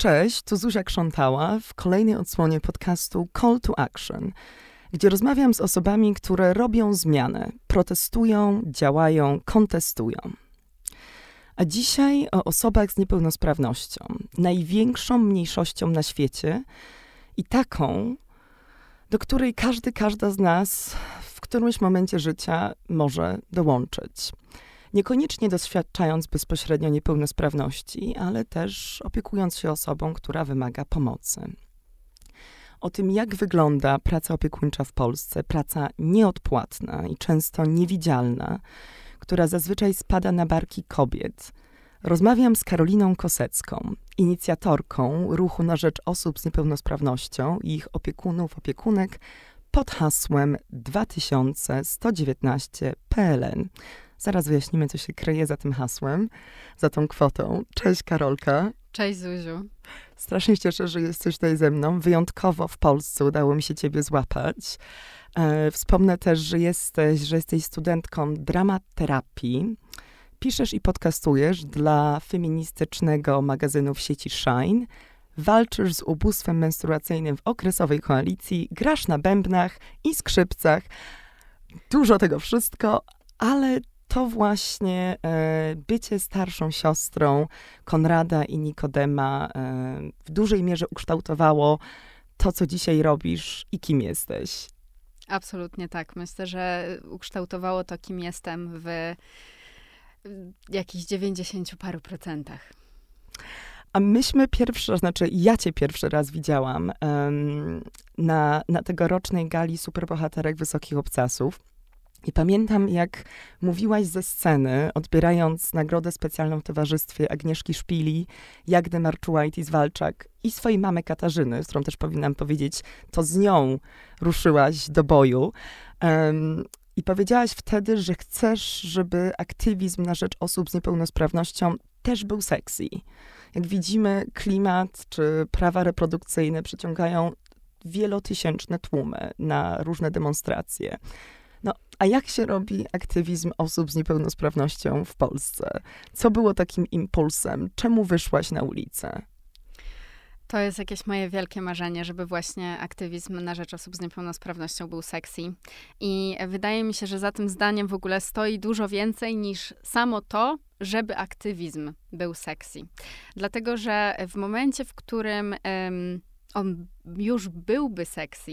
Cześć, tu Zuzia Krzątała w kolejnej odsłonie podcastu Call to Action, gdzie rozmawiam z osobami, które robią zmiany, protestują, działają, kontestują. A dzisiaj o osobach z niepełnosprawnością, największą mniejszością na świecie i taką, do której każdy, każda z nas w którymś momencie życia może dołączyć niekoniecznie doświadczając bezpośrednio niepełnosprawności, ale też opiekując się osobą, która wymaga pomocy. O tym, jak wygląda praca opiekuńcza w Polsce, praca nieodpłatna i często niewidzialna, która zazwyczaj spada na barki kobiet. Rozmawiam z Karoliną Kosecką, inicjatorką ruchu na rzecz osób z niepełnosprawnością i ich opiekunów, opiekunek pod hasłem 2119 PLN. Zaraz wyjaśnimy, co się kryje za tym hasłem, za tą kwotą. Cześć Karolka. Cześć Zuziu. Strasznie cieszę, że jesteś tutaj ze mną. Wyjątkowo w Polsce udało mi się ciebie złapać. E, wspomnę też, że jesteś, że jesteś studentką dramaterapii. Piszesz i podcastujesz dla feministycznego magazynu w sieci Shine. Walczysz z ubóstwem menstruacyjnym w okresowej koalicji, grasz na bębnach i skrzypcach. Dużo tego wszystko, ale to właśnie e, bycie starszą siostrą Konrada i Nikodema e, w dużej mierze ukształtowało to, co dzisiaj robisz i kim jesteś. Absolutnie tak. Myślę, że ukształtowało to, kim jestem w jakichś 90 paru procentach. A myśmy pierwszy raz, znaczy ja cię pierwszy raz widziałam um, na, na tegorocznej gali superbohaterek Wysokich Obcasów. I pamiętam, jak mówiłaś ze sceny, odbierając nagrodę specjalną w towarzystwie Agnieszki Szpili, Jagdy Marczułajtis-Walczak i swojej mamy Katarzyny, z którą też powinnam powiedzieć, to z nią ruszyłaś do boju. Um, I powiedziałaś wtedy, że chcesz, żeby aktywizm na rzecz osób z niepełnosprawnością też był sexy. Jak widzimy, klimat czy prawa reprodukcyjne przyciągają wielotysięczne tłumy na różne demonstracje. A jak się robi aktywizm osób z niepełnosprawnością w Polsce? Co było takim impulsem? Czemu wyszłaś na ulicę? To jest jakieś moje wielkie marzenie, żeby właśnie aktywizm na rzecz osób z niepełnosprawnością był sexy. I wydaje mi się, że za tym zdaniem w ogóle stoi dużo więcej niż samo to, żeby aktywizm był sexy. Dlatego, że w momencie, w którym on już byłby sexy,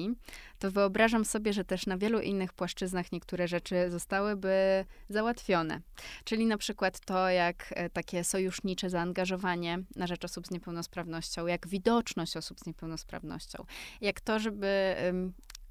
to wyobrażam sobie, że też na wielu innych płaszczyznach niektóre rzeczy zostałyby załatwione. Czyli na przykład to, jak e, takie sojusznicze zaangażowanie na rzecz osób z niepełnosprawnością, jak widoczność osób z niepełnosprawnością, jak to, żeby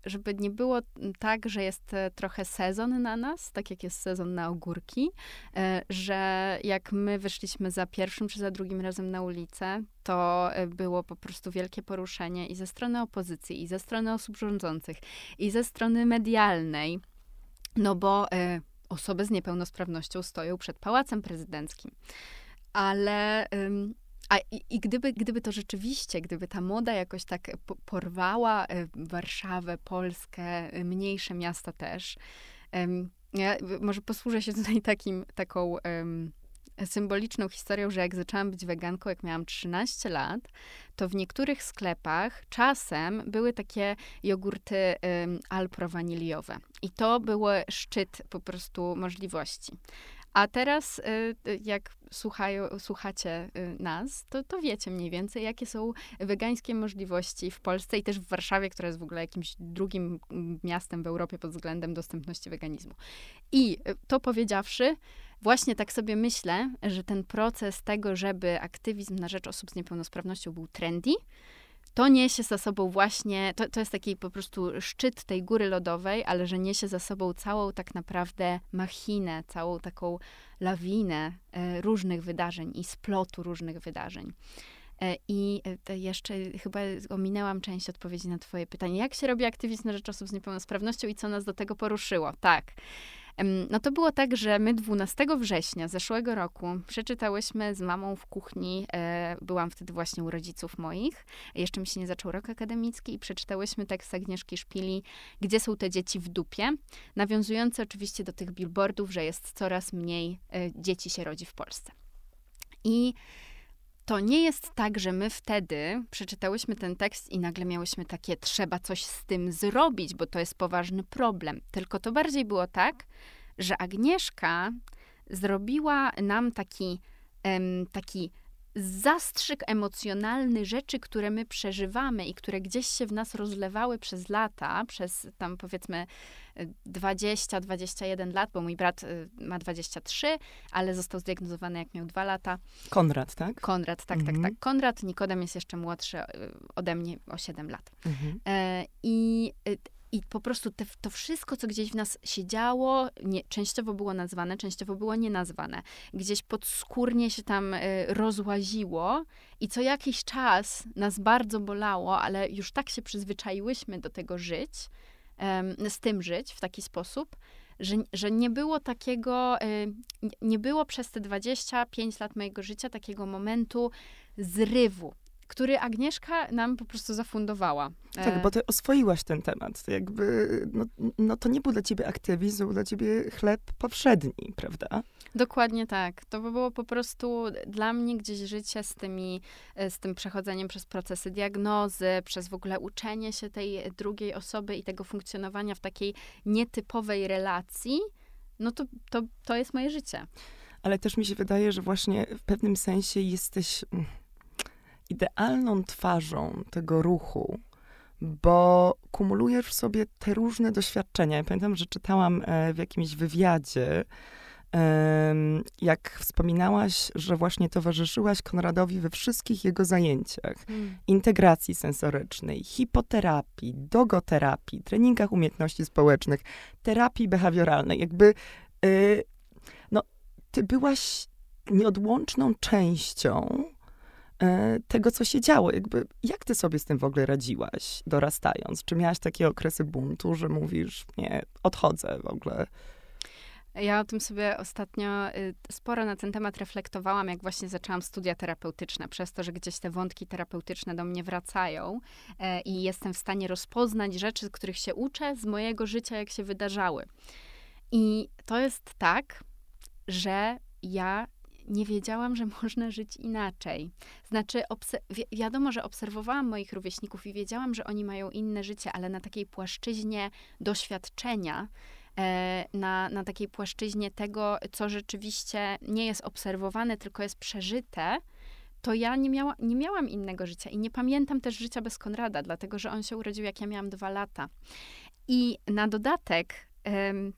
żeby nie było tak, że jest e, trochę sezon na nas, tak jak jest sezon na ogórki, e, że jak my wyszliśmy za pierwszym czy za drugim razem na ulicę, to e, było po prostu wielkie poruszenie i ze strony opozycji, i ze strony osób rządzących, i ze strony medialnej, no bo osoby z niepełnosprawnością stoją przed pałacem prezydenckim. Ale a i, i, gdyby, gdyby to rzeczywiście, gdyby ta moda jakoś tak porwała e, Warszawę, Polskę, e, mniejsze miasta też, ja może posłużę się tutaj takim, taką symboliczną historią, że jak zaczęłam być weganką, jak miałam 13 lat, to w niektórych sklepach czasem były takie jogurty um, alpro-waniliowe. I to był szczyt po prostu możliwości. A teraz, y, y, jak słuchają, słuchacie y, nas, to, to wiecie mniej więcej, jakie są wegańskie możliwości w Polsce i też w Warszawie, która jest w ogóle jakimś drugim mm, miastem w Europie pod względem dostępności weganizmu. I to powiedziawszy, właśnie tak sobie myślę, że ten proces tego, żeby aktywizm na rzecz osób z niepełnosprawnością był trendy, to niesie za sobą właśnie, to, to jest taki po prostu szczyt tej góry lodowej, ale że niesie za sobą całą tak naprawdę machinę, całą taką lawinę e, różnych wydarzeń i splotu różnych wydarzeń. E, I e, jeszcze chyba ominęłam część odpowiedzi na Twoje pytanie. Jak się robi aktywizm na rzecz osób z niepełnosprawnością i co nas do tego poruszyło? Tak. No to było tak, że my 12 września zeszłego roku przeczytałyśmy z mamą w kuchni, e, byłam wtedy właśnie u rodziców moich, jeszcze mi się nie zaczął rok akademicki i przeczytałyśmy tekst Agnieszki Szpili, gdzie są te dzieci w dupie, nawiązujące oczywiście do tych billboardów, że jest coraz mniej e, dzieci się rodzi w Polsce. I to nie jest tak, że my wtedy przeczytałyśmy ten tekst i nagle miałyśmy takie, trzeba coś z tym zrobić, bo to jest poważny problem. Tylko to bardziej było tak, że Agnieszka zrobiła nam taki, taki zastrzyk emocjonalny rzeczy, które my przeżywamy i które gdzieś się w nas rozlewały przez lata, przez tam powiedzmy 20-21 lat, bo mój brat y, ma 23, ale został zdiagnozowany jak miał 2 lata. Konrad, tak? Konrad, tak, tak, Mhm. tak. Konrad, Nikodem jest jeszcze młodszy y, ode mnie o 7 lat. Mhm. E, I, y, I po prostu te, to wszystko, co gdzieś w nas się działo, nie, częściowo było nazwane, częściowo było nienazwane. Gdzieś podskórnie się tam y, rozłaziło i co jakiś czas nas bardzo bolało, ale już tak się przyzwyczaiłyśmy do tego żyć, em, z tym żyć w taki sposób, że, że nie było takiego, y, nie było przez te 25 lat mojego życia takiego momentu zrywu, który Agnieszka nam po prostu zafundowała. Tak, E, bo ty oswoiłaś ten temat. To Jakby, no, no to nie był dla ciebie aktywizm, był dla ciebie chleb powszedni, prawda? Dokładnie tak. To by było po prostu dla mnie gdzieś życie z, tymi, e, z tym przechodzeniem przez procesy diagnozy, przez w ogóle uczenie się tej drugiej osoby i tego funkcjonowania w takiej nietypowej relacji. No to, to, to jest moje życie. Ale też mi się wydaje, że właśnie w pewnym sensie jesteś mm, idealną twarzą tego ruchu, bo kumulujesz w sobie te różne doświadczenia. Ja pamiętam, że czytałam e, w jakimś wywiadzie, jak wspominałaś, że właśnie towarzyszyłaś Konradowi we wszystkich jego zajęciach. integracji sensorycznej, hipoterapii, dogoterapii, treningach umiejętności społecznych, terapii behawioralnej. Jakby y, no, ty byłaś nieodłączną częścią tego, co się działo. Jakby, jak ty sobie z tym w ogóle radziłaś, dorastając? Czy miałaś takie okresy buntu, że mówisz, nie, odchodzę w ogóle? Ja o tym sobie ostatnio y, sporo na ten temat reflektowałam, jak właśnie zaczęłam studia terapeutyczne, przez to, że gdzieś te wątki terapeutyczne do mnie wracają e, i jestem w stanie rozpoznać rzeczy, których się uczę z mojego życia, jak się wydarzały. I to jest tak, że ja nie wiedziałam, że można żyć inaczej. Znaczy, wi- wiadomo, że obserwowałam moich rówieśników i wiedziałam, że oni mają inne życie, ale na takiej płaszczyźnie doświadczenia, e, na, na takiej płaszczyźnie tego, co rzeczywiście nie jest obserwowane, tylko jest przeżyte, to ja nie, miała, nie miałam innego życia i nie pamiętam też życia bez Konrada, dlatego że on się urodził, jak ja miałam dwa lata. I na dodatek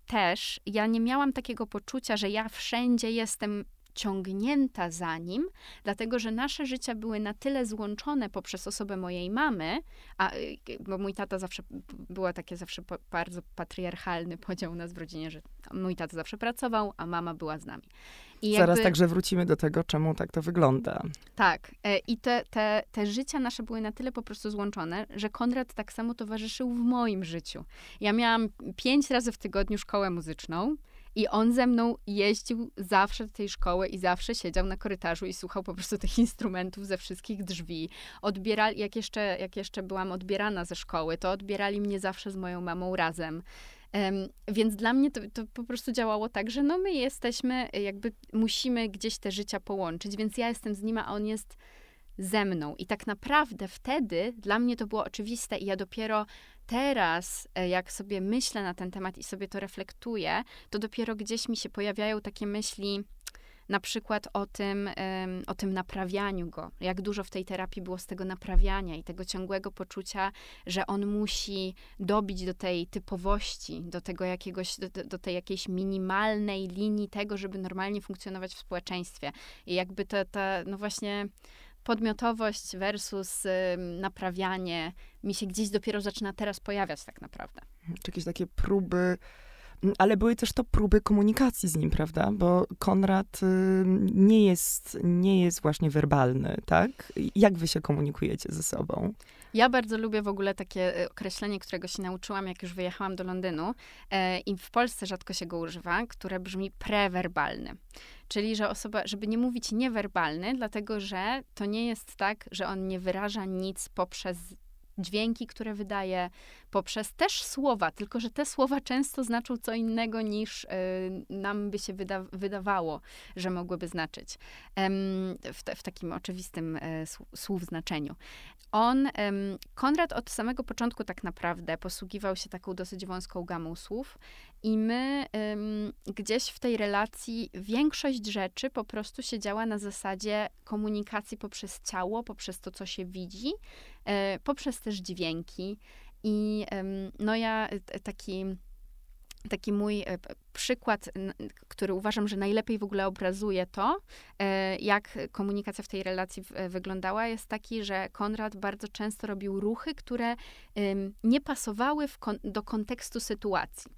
też ja nie miałam takiego poczucia, że ja wszędzie jestem ciągnięta za nim, dlatego że nasze życia były na tyle złączone poprzez osobę mojej mamy, a, y, bo mój tata zawsze, było takie zawsze po, bardzo patriarchalny podział u nas w rodzinie, że mój tata zawsze pracował, a mama była z nami. I Zaraz jakby- także wrócimy do tego, czemu tak to wygląda. tak. e, I te, te, te życia nasze były na tyle po prostu złączone, że Konrad tak samo towarzyszył w moim życiu. Ja miałam pięć razy w tygodniu szkołę muzyczną. I on ze mną jeździł zawsze do tej szkoły i zawsze siedział na korytarzu i słuchał po prostu tych instrumentów ze wszystkich drzwi. Odbierali, jak jeszcze, jak jeszcze byłam odbierana ze szkoły, to odbierali mnie zawsze z moją mamą razem. Em, więc dla mnie to, to po prostu działało tak, że no my jesteśmy, jakby musimy gdzieś te życia połączyć, więc ja jestem z nim, a on jest ze mną. I tak naprawdę wtedy dla mnie to było oczywiste i ja dopiero teraz, e, jak sobie myślę na ten temat i sobie to reflektuję, to dopiero gdzieś mi się pojawiają takie myśli, na przykład o tym, o tym naprawianiu go. Jak dużo w tej terapii było z tego naprawiania i tego ciągłego poczucia, że on musi dobić do tej typowości, do tego jakiegoś, do, do- tej jakiejś minimalnej linii tego, żeby normalnie funkcjonować w społeczeństwie. I jakby ta, ta no właśnie podmiotowość versus naprawianie mi się gdzieś dopiero zaczyna teraz pojawiać tak naprawdę. czy jakieś takie próby, m, ale były też to próby komunikacji z nim, prawda? Bo Konrad nie jest, nie jest właśnie werbalny, tak? Jak wy się komunikujecie ze sobą? Ja bardzo lubię w ogóle takie y, określenie, którego się nauczyłam, jak już wyjechałam do Londynu e, i w Polsce rzadko się go używa, które brzmi prewerbalny. Czyli, że osoba, żeby nie mówić niewerbalny, dlatego że to nie jest tak, że on nie wyraża nic poprzez dźwięki, które wydaje, poprzez też słowa, tylko że te słowa często znaczą co innego niż y, nam by się wyda wydawało, że mogłyby znaczyć. w, te, w, takim oczywistym y, słów znaczeniu. On, Konrad od samego początku tak naprawdę posługiwał się taką dosyć wąską gamą słów i my gdzieś w tej relacji większość rzeczy po prostu się działa na zasadzie komunikacji poprzez ciało, poprzez to, co się widzi, e, poprzez też dźwięki. I no ja taki taki mój e, przykład, który uważam, że najlepiej w ogóle obrazuje to, e, jak komunikacja w tej relacji wyglądała, jest taki, że Konrad bardzo często robił ruchy, które nie pasowały do kontekstu sytuacji.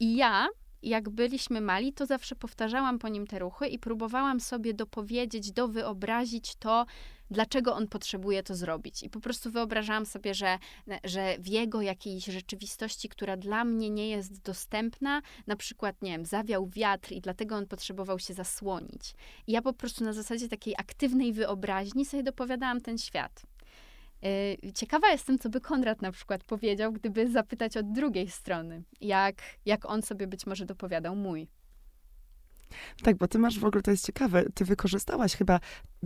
I ja jak byliśmy mali, to zawsze powtarzałam po nim te ruchy i próbowałam sobie dopowiedzieć, dowyobrazić to, dlaczego on potrzebuje to zrobić. I po prostu wyobrażałam sobie, że, że w jego jakiejś rzeczywistości, która dla mnie nie jest dostępna, na przykład, nie wiem, zawiał wiatr i dlatego on potrzebował się zasłonić. I ja po prostu na zasadzie takiej aktywnej wyobraźni sobie dopowiadałam ten świat. Y, ciekawa jestem, co by Konrad na przykład powiedział, gdyby zapytać od drugiej strony, jak, jak on sobie być może dopowiadał mój. Tak, bo ty masz w ogóle, to jest ciekawe, ty wykorzystałaś chyba,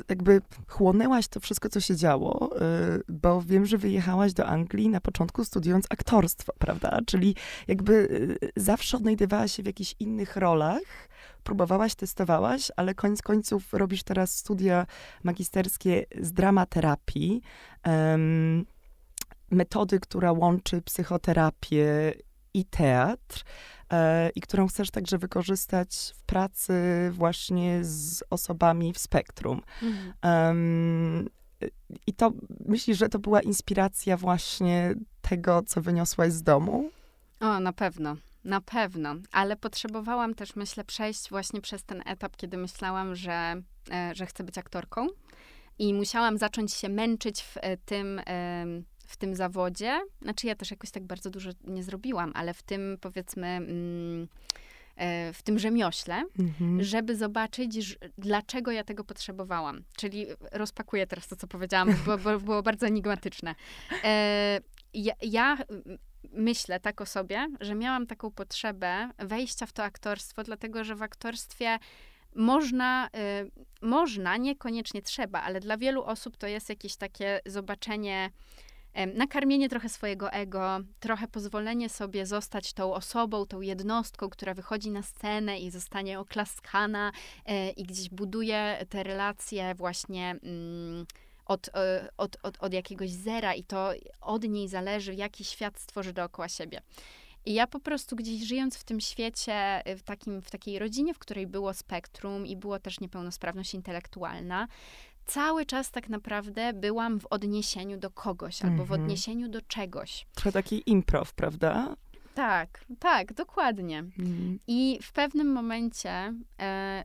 jakby chłonęłaś to wszystko, co się działo, yy, bo wiem, że wyjechałaś do Anglii na początku studiując aktorstwo, prawda? Czyli jakby yy, zawsze odnajdywałaś się w jakichś innych rolach, próbowałaś, testowałaś, ale koniec końców robisz teraz studia magisterskie z dramaterapii, um, metody, która łączy psychoterapię i teatr e, i którą chcesz także wykorzystać w pracy właśnie z osobami w spektrum. Mhm. Um, I to myślisz, że to była inspiracja właśnie tego, co wyniosłaś z domu? O, na pewno. Na pewno, ale potrzebowałam też, myślę, przejść właśnie przez ten etap, kiedy myślałam, że, e, że chcę być aktorką. I musiałam zacząć się męczyć w e, tym, w tym zawodzie. Znaczy, ja też jakoś tak bardzo dużo nie zrobiłam, ale w tym, powiedzmy, mm, e, w tym rzemiośle, mhm. żeby zobaczyć, dlaczego ja tego potrzebowałam. Czyli rozpakuję teraz to, co powiedziałam, bo, bo było bardzo enigmatyczne. Ja, ja myślę tak o sobie, że miałam taką potrzebę wejścia w to aktorstwo, dlatego że w aktorstwie można, y, można, niekoniecznie trzeba, ale dla wielu osób to jest jakieś takie zobaczenie, y, nakarmienie trochę swojego ego, trochę pozwolenie sobie zostać tą osobą, tą jednostką, która wychodzi na scenę i zostanie oklaskana y, i gdzieś buduje te relacje właśnie. Y, od, e, od, od, od jakiegoś zera i to od niej zależy, jaki świat stworzy dookoła siebie. I ja po prostu gdzieś żyjąc w tym świecie, e, w, takim, w takiej rodzinie, w której było spektrum i było też niepełnosprawność intelektualna, cały czas tak naprawdę byłam w odniesieniu do kogoś albo w mhm. odniesieniu do czegoś. Trochę taki improv, prawda? Tak, tak, dokładnie. Mhm. I w pewnym momencie e,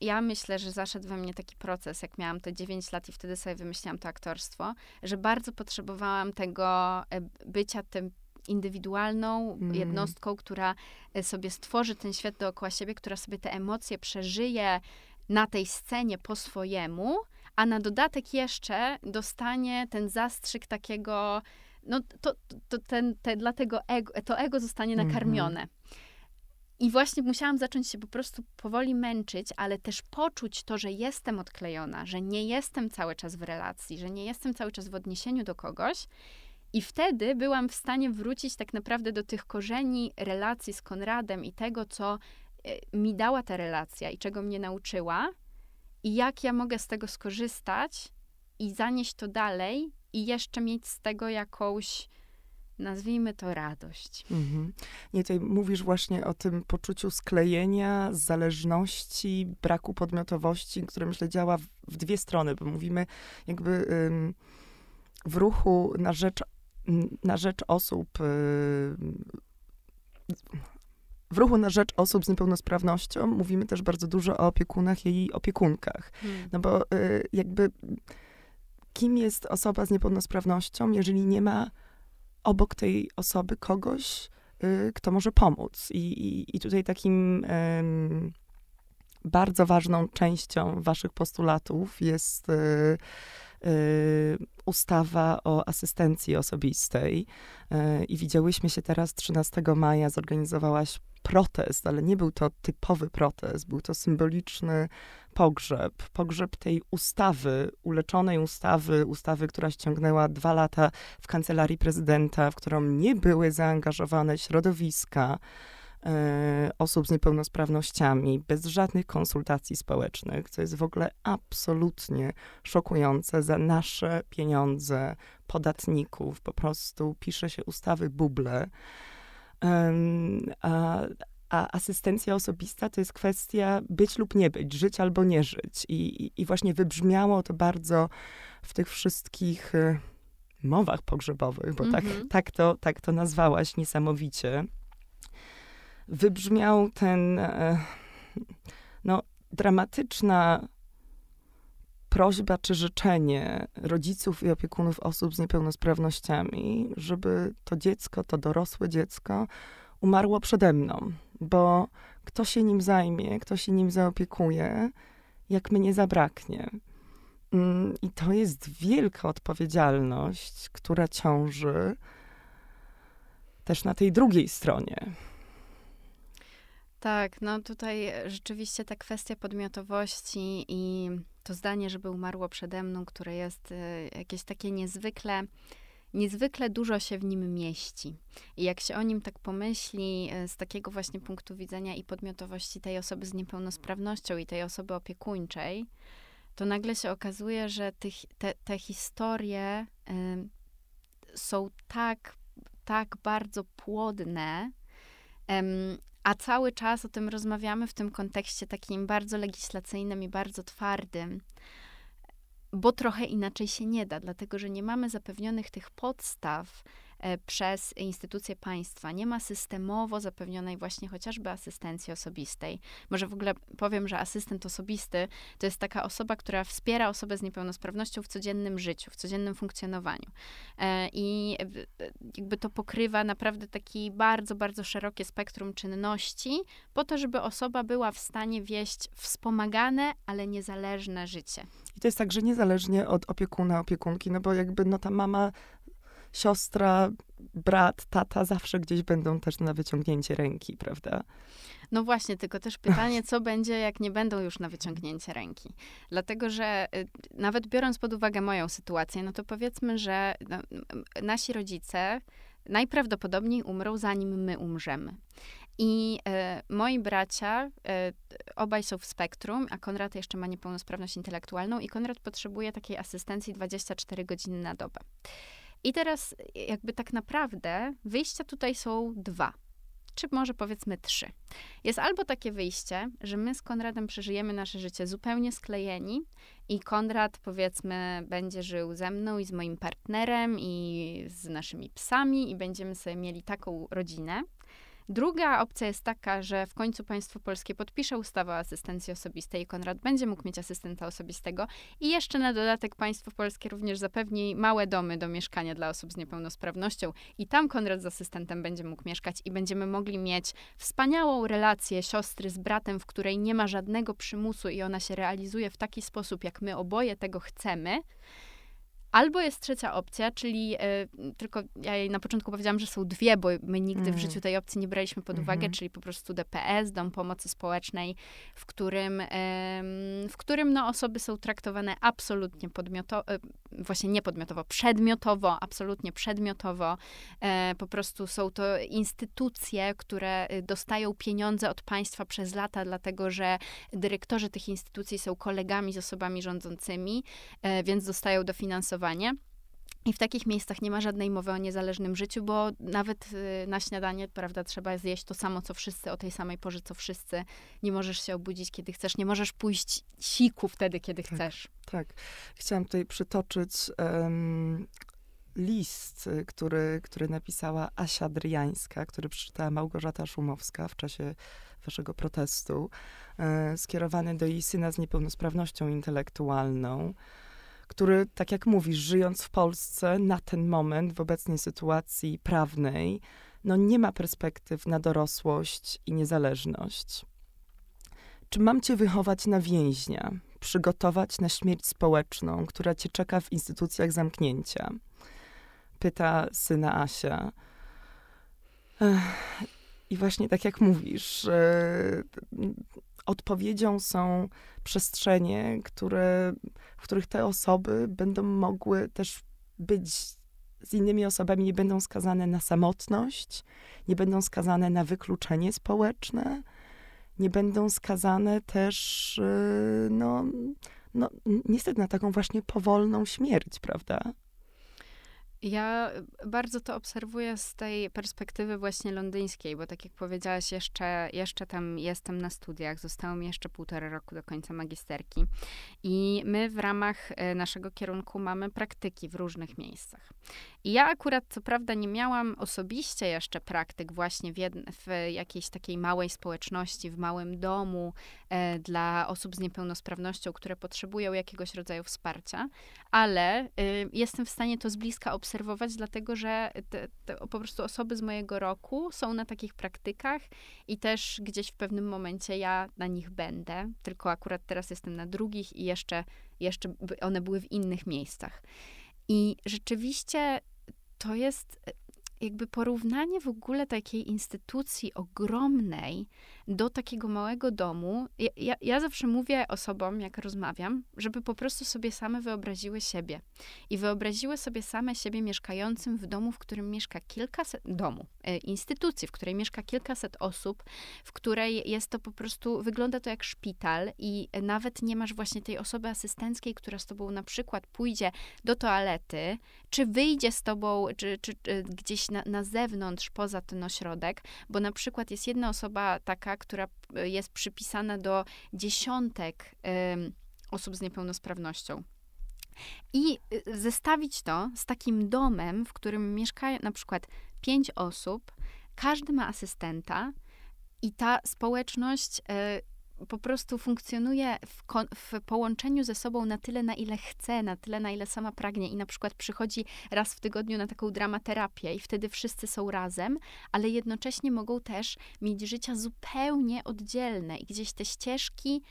ja myślę, że zaszedł we mnie taki proces, jak miałam te 9 lat i wtedy sobie wymyśliłam to aktorstwo, że bardzo potrzebowałam tego e, bycia tym indywidualną mm. jednostką, która e, sobie stworzy ten świat dookoła siebie, która sobie te emocje przeżyje na tej scenie po swojemu, a na dodatek jeszcze dostanie ten zastrzyk takiego no to, to ten, te, dlatego ego, to ego zostanie mhm. nakarmione. Mm -hmm. I właśnie musiałam zacząć się po prostu powoli męczyć, ale też poczuć to, że jestem odklejona, że nie jestem cały czas w relacji, że nie jestem cały czas w odniesieniu do kogoś. I wtedy byłam w stanie wrócić tak naprawdę do tych korzeni relacji z Konradem i tego, co e, mi dała ta relacja i czego mnie nauczyła, i jak ja mogę z tego skorzystać i zanieść to dalej i jeszcze mieć z tego jakąś, nazwijmy to, radość. Mhm. Nie, tutaj mówisz właśnie o tym poczuciu sklejenia, zależności, braku podmiotowości, które myślę działa w, w dwie strony, bo mówimy jakby ym, w ruchu na rzecz, na rzecz osób. w ruchu na rzecz osób z niepełnosprawnością mówimy też bardzo dużo o opiekunach i opiekunkach. Hmm. No bo y, jakby kim jest osoba z niepełnosprawnością, jeżeli nie ma obok tej osoby kogoś, y, kto może pomóc. I, i, i tutaj takim bardzo ważną częścią waszych postulatów jest y, ustawa o asystencji osobistej e, i widziałyśmy się teraz 13 maja, zorganizowałaś protest, ale nie był to typowy protest, był to symboliczny pogrzeb. Pogrzeb tej ustawy, uleczonej ustawy, ustawy, która ściągnęła dwa lata w kancelarii prezydenta, w którą nie były zaangażowane środowiska osób z niepełnosprawnościami, bez żadnych konsultacji społecznych, co jest w ogóle absolutnie szokujące za nasze pieniądze podatników. Po prostu pisze się ustawy buble. A, a asystencja osobista to jest kwestia być lub nie być, żyć albo nie żyć. I, i, i właśnie wybrzmiało to bardzo w tych wszystkich y, mowach pogrzebowych, bo tak, mhm. tak, to, tak to nazwałaś niesamowicie. Wybrzmiał ten, e, no, dramatyczna prośba czy życzenie rodziców i opiekunów osób z niepełnosprawnościami, żeby to dziecko, to dorosłe dziecko umarło przede mną, bo kto się nim zajmie, kto się nim zaopiekuje, jak mnie zabraknie. Mm, I to jest wielka odpowiedzialność, która ciąży też na tej drugiej stronie. Tak, no tutaj rzeczywiście ta kwestia podmiotowości i to zdanie, żeby umarło przede mną, które jest y, jakieś takie niezwykle, niezwykle dużo się w nim mieści. I jak się o nim tak pomyśli y, z takiego właśnie punktu widzenia i podmiotowości tej osoby z niepełnosprawnością i tej osoby opiekuńczej, to nagle się okazuje, że tych, te, te historie y, są tak, tak bardzo płodne, a cały czas o tym rozmawiamy w tym kontekście takim bardzo legislacyjnym i bardzo twardym, bo trochę inaczej się nie da, dlatego że nie mamy zapewnionych tych podstaw przez instytucje państwa. Nie ma systemowo zapewnionej właśnie chociażby asystencji osobistej. Może w ogóle powiem, że asystent osobisty to jest taka osoba, która wspiera osobę z niepełnosprawnością w codziennym życiu, w codziennym funkcjonowaniu. E, I jakby to pokrywa naprawdę taki bardzo, bardzo szerokie spektrum czynności, po to, żeby osoba była w stanie wieść wspomagane, ale niezależne życie. I to jest tak, że niezależnie od opiekuna, opiekunki, no bo jakby no ta mama siostra, brat, tata zawsze gdzieś będą też na wyciągnięcie ręki, prawda? No właśnie, tylko też pytanie, co będzie, jak nie będą już na wyciągnięcie ręki. Dlatego, że y, nawet biorąc pod uwagę moją sytuację, no to powiedzmy, że no, nasi rodzice najprawdopodobniej umrą, zanim my umrzemy. I y, moi bracia, y, obaj są w spektrum, a Konrad jeszcze ma niepełnosprawność intelektualną i Konrad potrzebuje takiej asystencji 24 godziny na dobę. I teraz jakby tak naprawdę wyjścia tutaj są dwa czy może powiedzmy trzy. Jest albo takie wyjście, że my z Konradem przeżyjemy nasze życie zupełnie sklejeni i Konrad powiedzmy będzie żył ze mną i z moim partnerem i z naszymi psami i będziemy sobie mieli taką rodzinę. Druga opcja jest taka, że w końcu państwo polskie podpisze ustawę o asystencji osobistej i Konrad będzie mógł mieć asystenta osobistego i jeszcze na dodatek państwo polskie również zapewni małe domy do mieszkania dla osób z niepełnosprawnością i tam Konrad z asystentem będzie mógł mieszkać i będziemy mogli mieć wspaniałą relację siostry z bratem, w której nie ma żadnego przymusu i ona się realizuje w taki sposób, jak my oboje tego chcemy. Albo jest trzecia opcja, czyli y, tylko ja jej na początku powiedziałam, że są dwie, bo my nigdy mm. w życiu tej opcji nie braliśmy pod uwagę, mm -hmm. czyli po prostu DPS, Dom Pomocy Społecznej, w którym, y, w którym no, osoby są traktowane absolutnie podmiotowo, y, właśnie nie podmiotowo, przedmiotowo, absolutnie przedmiotowo. E, po prostu są to instytucje, które dostają pieniądze od państwa przez lata, dlatego że dyrektorzy tych instytucji są kolegami z osobami rządzącymi, e, więc dostają dofinansowanie i w takich miejscach nie ma żadnej mowy o niezależnym życiu, bo nawet y, na śniadanie, prawda, trzeba zjeść to samo, co wszyscy, o tej samej porze, co wszyscy. Nie możesz się obudzić, kiedy chcesz, nie możesz pójść siku wtedy, kiedy tak, chcesz. Tak. Chciałam tutaj przytoczyć um, list, który, który napisała Asia Dryjańska, który przeczytała Małgorzata Szumowska w czasie waszego protestu, e, skierowany do jej syna z niepełnosprawnością intelektualną który, tak jak mówisz, żyjąc w Polsce na ten moment, w obecnej sytuacji prawnej, no nie ma perspektyw na dorosłość i niezależność. Czy mam cię wychować na więźnia? przygotować na śmierć społeczną, która cię czeka w instytucjach zamknięcia? Pyta syna Asia. I właśnie tak jak mówisz, odpowiedzią są przestrzenie, które, w których te osoby będą mogły też być z innymi osobami, nie będą skazane na samotność, nie będą skazane na wykluczenie społeczne, nie będą skazane też, y, no, no niestety na taką właśnie powolną śmierć, prawda? Ja bardzo to obserwuję z tej perspektywy właśnie londyńskiej, bo tak jak powiedziałaś, jeszcze, jeszcze tam jestem na studiach, zostało mi jeszcze półtora roku do końca magisterki. I my w ramach e, naszego kierunku mamy praktyki w różnych miejscach. I ja akurat, co prawda, nie miałam osobiście jeszcze praktyk właśnie w, w jakiejś takiej małej społeczności, w małym domu e, dla osób z niepełnosprawnością, które potrzebują jakiegoś rodzaju wsparcia, ale e, jestem w stanie to z bliska obserwować, dlatego że te, te, po prostu osoby z mojego roku są na takich praktykach i też gdzieś w pewnym momencie ja na nich będę, tylko akurat teraz jestem na drugich i jeszcze, jeszcze one były w innych miejscach. I rzeczywiście to jest e, jakby porównanie w ogóle takiej instytucji ogromnej do takiego małego domu. Ja, ja, ja, zawsze mówię osobom, jak rozmawiam, żeby po prostu sobie same wyobraziły siebie. I wyobraziły sobie same siebie mieszkającym w domu, w którym mieszka kilkaset, domu, e, instytucji, w której mieszka kilkaset osób, w której jest to po prostu, wygląda to jak szpital i nawet nie masz właśnie tej osoby asystenckiej, która z tobą na przykład pójdzie do toalety, czy wyjdzie z tobą, czy, czy, czy gdzieś na, na zewnątrz, poza ten ośrodek, bo na przykład jest jedna osoba taka, która e, jest przypisana do dziesiątek osób z niepełnosprawnością. I e, zestawić to z takim domem, w którym mieszka na przykład pięć osób, każdy ma asystenta i ta społeczność e, po prostu funkcjonuje w, w, połączeniu ze sobą na tyle, na ile chce, na tyle, na ile sama pragnie i na przykład przychodzi raz w tygodniu na taką dramaterapię i wtedy wszyscy są razem, ale jednocześnie mogą też mieć życia zupełnie oddzielne i gdzieś te ścieżki,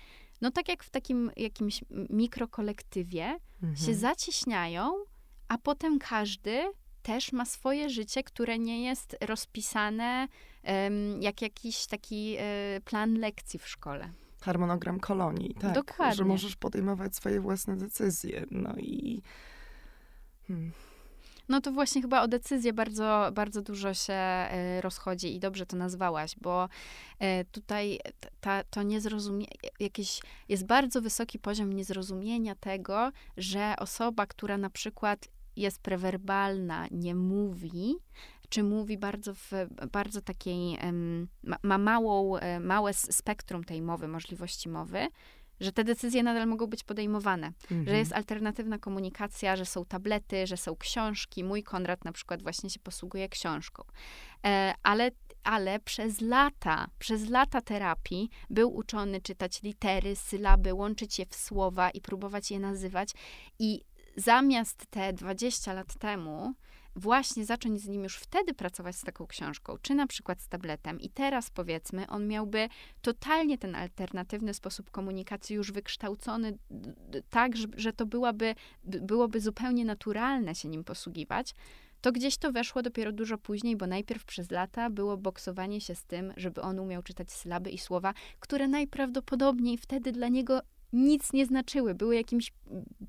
no tak jak w takim jakimś mikrokolektywie, mhm. się zacieśniają, a potem każdy też ma swoje życie, które nie jest rozpisane um, jak jakiś taki e, plan lekcji w szkole harmonogram kolonii, tak? Dokładnie. Że możesz podejmować swoje własne decyzje. No i. Hmm. No to właśnie chyba o decyzję bardzo, bardzo dużo się e, rozchodzi i dobrze to nazwałaś, bo e, tutaj ta, to niezrozumienie, jakiś, jest bardzo wysoki poziom niezrozumienia tego, że osoba, która na przykład jest prewerbalna, nie mówi, czy mówi bardzo w bardzo takiej, ma, ma małą, e, małe spektrum tej mowy, możliwości mowy, że te decyzje nadal mogą być podejmowane, mhm. że jest alternatywna komunikacja, że są tablety, że są książki. Mój Konrad na przykład właśnie się posługuje książką. E, ale, ale przez lata, przez lata terapii był uczony czytać litery, sylaby, łączyć je w słowa i próbować je nazywać. I zamiast te 20 lat temu właśnie zacząć z nim już wtedy pracować z taką książką, czy na przykład z tabletem, i teraz powiedzmy, on miałby totalnie ten alternatywny sposób komunikacji już wykształcony tak, że, to byłaby, byłoby zupełnie naturalne się nim posługiwać, to gdzieś to weszło dopiero dużo później, bo najpierw przez lata było boksowanie się z tym, żeby on umiał czytać sylaby i słowa, które najprawdopodobniej wtedy dla niego nic nie znaczyły, były jakimiś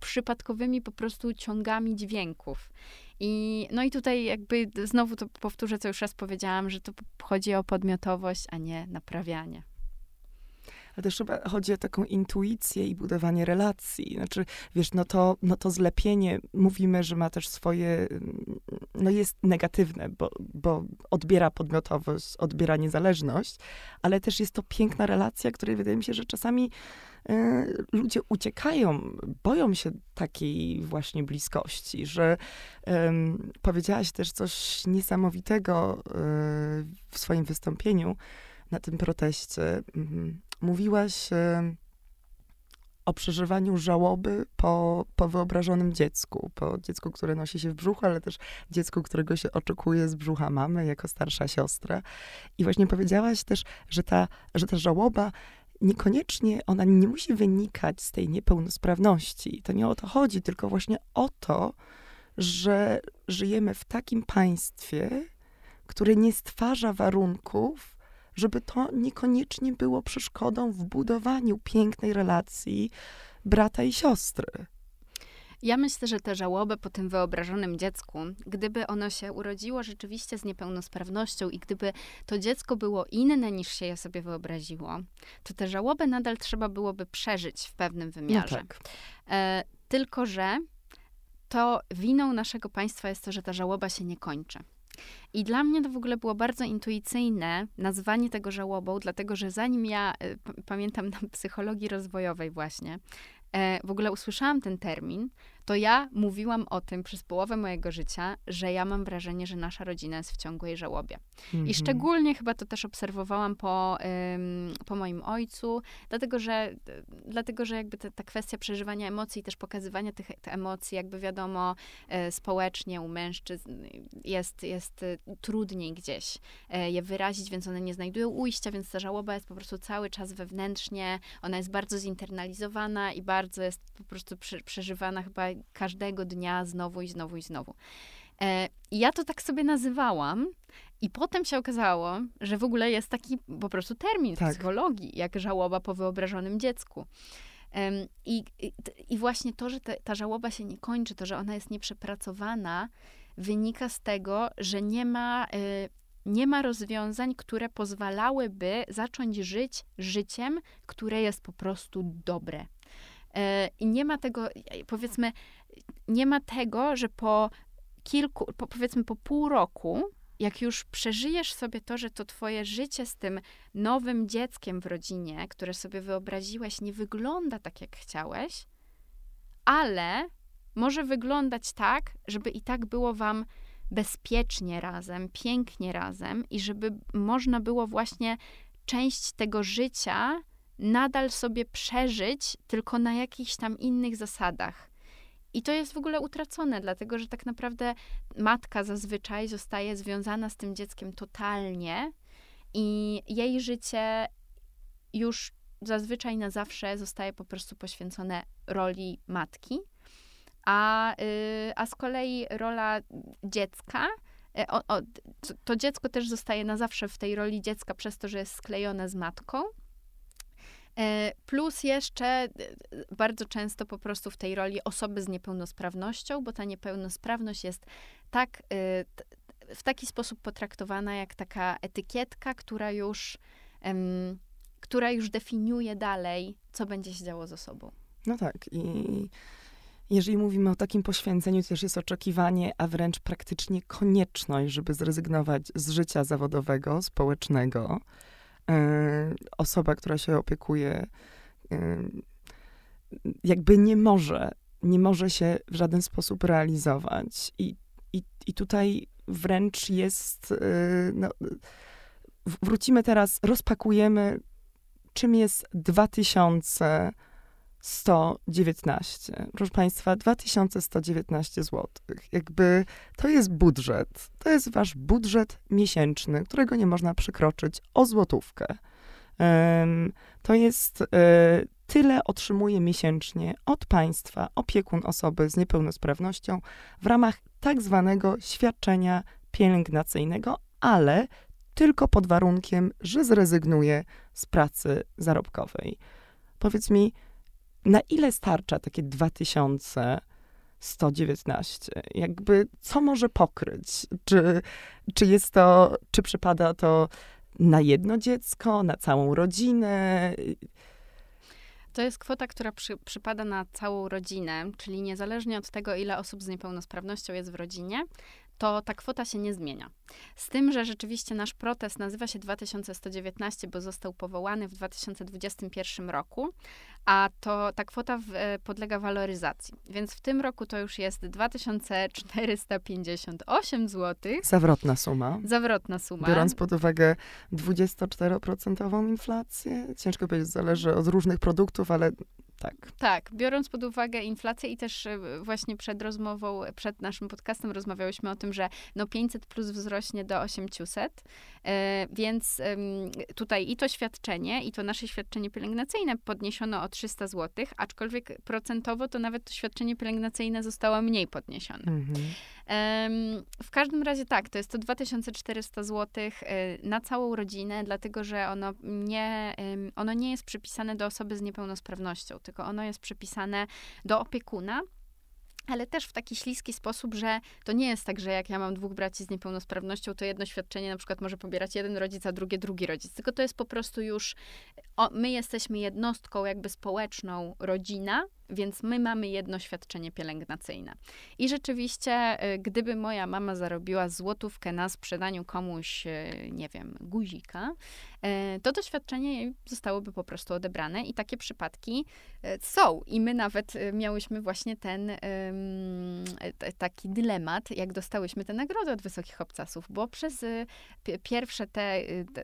przypadkowymi po prostu ciągami dźwięków. I, no i tutaj jakby znowu to powtórzę, co już raz powiedziałam, że to chodzi o podmiotowość, a nie naprawianie. Ale też chyba chodzi o taką intuicję i budowanie relacji. Znaczy, wiesz, no to, no to zlepienie, mówimy, że ma też swoje, no jest negatywne, bo, bo odbiera podmiotowość, odbiera niezależność, ale też jest to piękna relacja, której wydaje mi się, że czasami E, ludzie uciekają, boją się takiej właśnie bliskości, że um, powiedziałaś też coś niesamowitego e, w swoim wystąpieniu na tym proteście. Mhm. Mówiłaś o przeżywaniu żałoby po, po wyobrażonym dziecku, po dziecku, które nosi się w brzuchu, ale też dziecku, którego się oczekuje z brzucha mamy jako starsza siostra. I właśnie powiedziałaś też, że ta, że ta żałoba niekoniecznie ona nie musi wynikać z tej niepełnosprawności. To nie o to chodzi, tylko właśnie o to, że żyjemy w takim państwie, które nie stwarza warunków, żeby to niekoniecznie było przeszkodą w budowaniu pięknej relacji brata i siostry. Ja myślę, że tę żałobę po tym wyobrażonym dziecku, gdyby ono się urodziło rzeczywiście z niepełnosprawnością i gdyby to dziecko było inne niż się je sobie wyobraziło, to tę żałobę nadal trzeba byłoby przeżyć w pewnym wymiarze. No tak. e, tylko, że to winą naszego państwa jest to, że ta żałoba się nie kończy. I dla mnie to w ogóle było bardzo intuicyjne nazwanie tego żałobą, dlatego że zanim ja, e, pamiętam na psychologii rozwojowej właśnie, e, w ogóle usłyszałam ten termin, to ja mówiłam o tym przez połowę mojego życia, że ja mam wrażenie, że nasza rodzina jest w ciągłej żałobie. Mm -hmm. I mhm. szczególnie chyba to też obserwowałam po, ym, po moim ojcu, dlatego że, dlatego, że jakby ta, ta kwestia przeżywania emocji i też pokazywania tych, tych emocji, jakby wiadomo, y, społecznie u mężczyzn jest, jest y, trudniej gdzieś y, je wyrazić, więc one nie znajdują ujścia, więc ta żałoba jest po prostu cały czas wewnętrznie, ona jest bardzo zinternalizowana i bardzo jest po prostu przeżywana chyba każdego dnia znowu i znowu i znowu. E, I ja to tak sobie nazywałam, i potem się okazało, że w ogóle jest taki po prostu termin tak. w psychologii, jak żałoba po wyobrażonym dziecku. I, i, i właśnie to, że te, ta żałoba się nie kończy, to, że ona jest nieprzepracowana, wynika z tego, że nie ma, y, nie ma rozwiązań, które pozwalałyby zacząć żyć życiem, które jest po prostu dobre. E, I nie ma tego, powiedzmy, nie ma tego, że po kilku, po, powiedzmy po pół roku, jak już przeżyjesz sobie to, że to twoje życie z tym nowym dzieckiem w rodzinie, które sobie wyobraziłeś, nie wygląda tak, jak chciałeś, ale może wyglądać tak, żeby i tak było wam bezpiecznie razem, pięknie razem i żeby można było właśnie część tego życia nadal sobie przeżyć, tylko na jakichś tam innych zasadach. I to jest w ogóle utracone, dlatego że tak naprawdę matka zazwyczaj zostaje związana z tym dzieckiem totalnie i jej życie już zazwyczaj na zawsze zostaje po prostu poświęcone roli matki. A, yy, a z kolei rola dziecka, y, o, o, to dziecko też zostaje na zawsze w tej roli dziecka przez to, że jest sklejone z matką. E, plus jeszcze e, bardzo często po prostu w tej roli osoby z niepełnosprawnością, bo ta niepełnosprawność jest tak, e, w taki sposób potraktowana jak taka etykietka, która już, która już definiuje dalej, co będzie się działo z osobą. No tak. I jeżeli mówimy o takim poświęceniu, to też jest oczekiwanie, a wręcz praktycznie konieczność, żeby zrezygnować z życia zawodowego, społecznego osoba, która się opiekuje, e, jakby nie może, nie może się w żaden sposób realizować. I, i, i tutaj wręcz jest, e, no, wrócimy teraz, rozpakujemy, czym jest 2000 119. Proszę Państwa, 2119 zł. Jakby to jest budżet. To jest Wasz budżet miesięczny, którego nie można przekroczyć o złotówkę. Um, to jest y, tyle otrzymuje miesięcznie od państwa opiekun osoby z niepełnosprawnością w ramach tak zwanego świadczenia pielęgnacyjnego, ale tylko pod warunkiem, że zrezygnuje z pracy zarobkowej. Powiedz mi, na ile starcza takie 2119? Jakby co może pokryć? Czy, czy jest to, czy przypada to na jedno dziecko, na całą rodzinę? To jest kwota, która przy, przypada na całą rodzinę, czyli niezależnie od tego, ile osób z niepełnosprawnością jest w rodzinie, to ta kwota się nie zmienia. Z tym, że rzeczywiście nasz protest nazywa się 2119, bo został powołany w 2021 roku, a to ta kwota w, e, podlega waloryzacji. Więc w tym roku to już jest 2458 zł. Zawrotna suma. Zawrotna suma. Biorąc pod uwagę 24% inflację, ciężko powiedzieć, zależy od różnych produktów, ale tak. Tak, biorąc pod uwagę inflację i też e, właśnie przed rozmową, przed naszym podcastem rozmawiałyśmy o tym, że no 500 plus wzrośnie do 800, e, więc tutaj i to świadczenie, i to nasze świadczenie pielęgnacyjne podniesiono o 300 zł, aczkolwiek procentowo to nawet to świadczenie pielęgnacyjne zostało mniej podniesione. Mhm. W każdym razie tak, to jest to 2400 zł e, na całą rodzinę, dlatego że ono nie, ono nie jest przypisane do osoby z niepełnosprawnością, tylko ono jest przypisane do opiekuna ale też w taki śliski sposób, że to nie jest tak, że jak ja mam dwóch braci z niepełnosprawnością, to jedno świadczenie na przykład może pobierać jeden rodzic, a drugie drugi rodzic. Tylko to jest po prostu już, o, my jesteśmy jednostką jakby społeczną, rodzina, więc my mamy jedno świadczenie pielęgnacyjne. I rzeczywiście, y, gdyby moja mama zarobiła złotówkę na sprzedaniu komuś, y, nie wiem, guzika, y, to to świadczenie jej zostałoby po prostu odebrane i takie przypadki są. I my nawet miałyśmy właśnie ten taki dylemat, jak dostałyśmy tę nagrodę od Wysokich Obcasów, bo przez pierwsze te,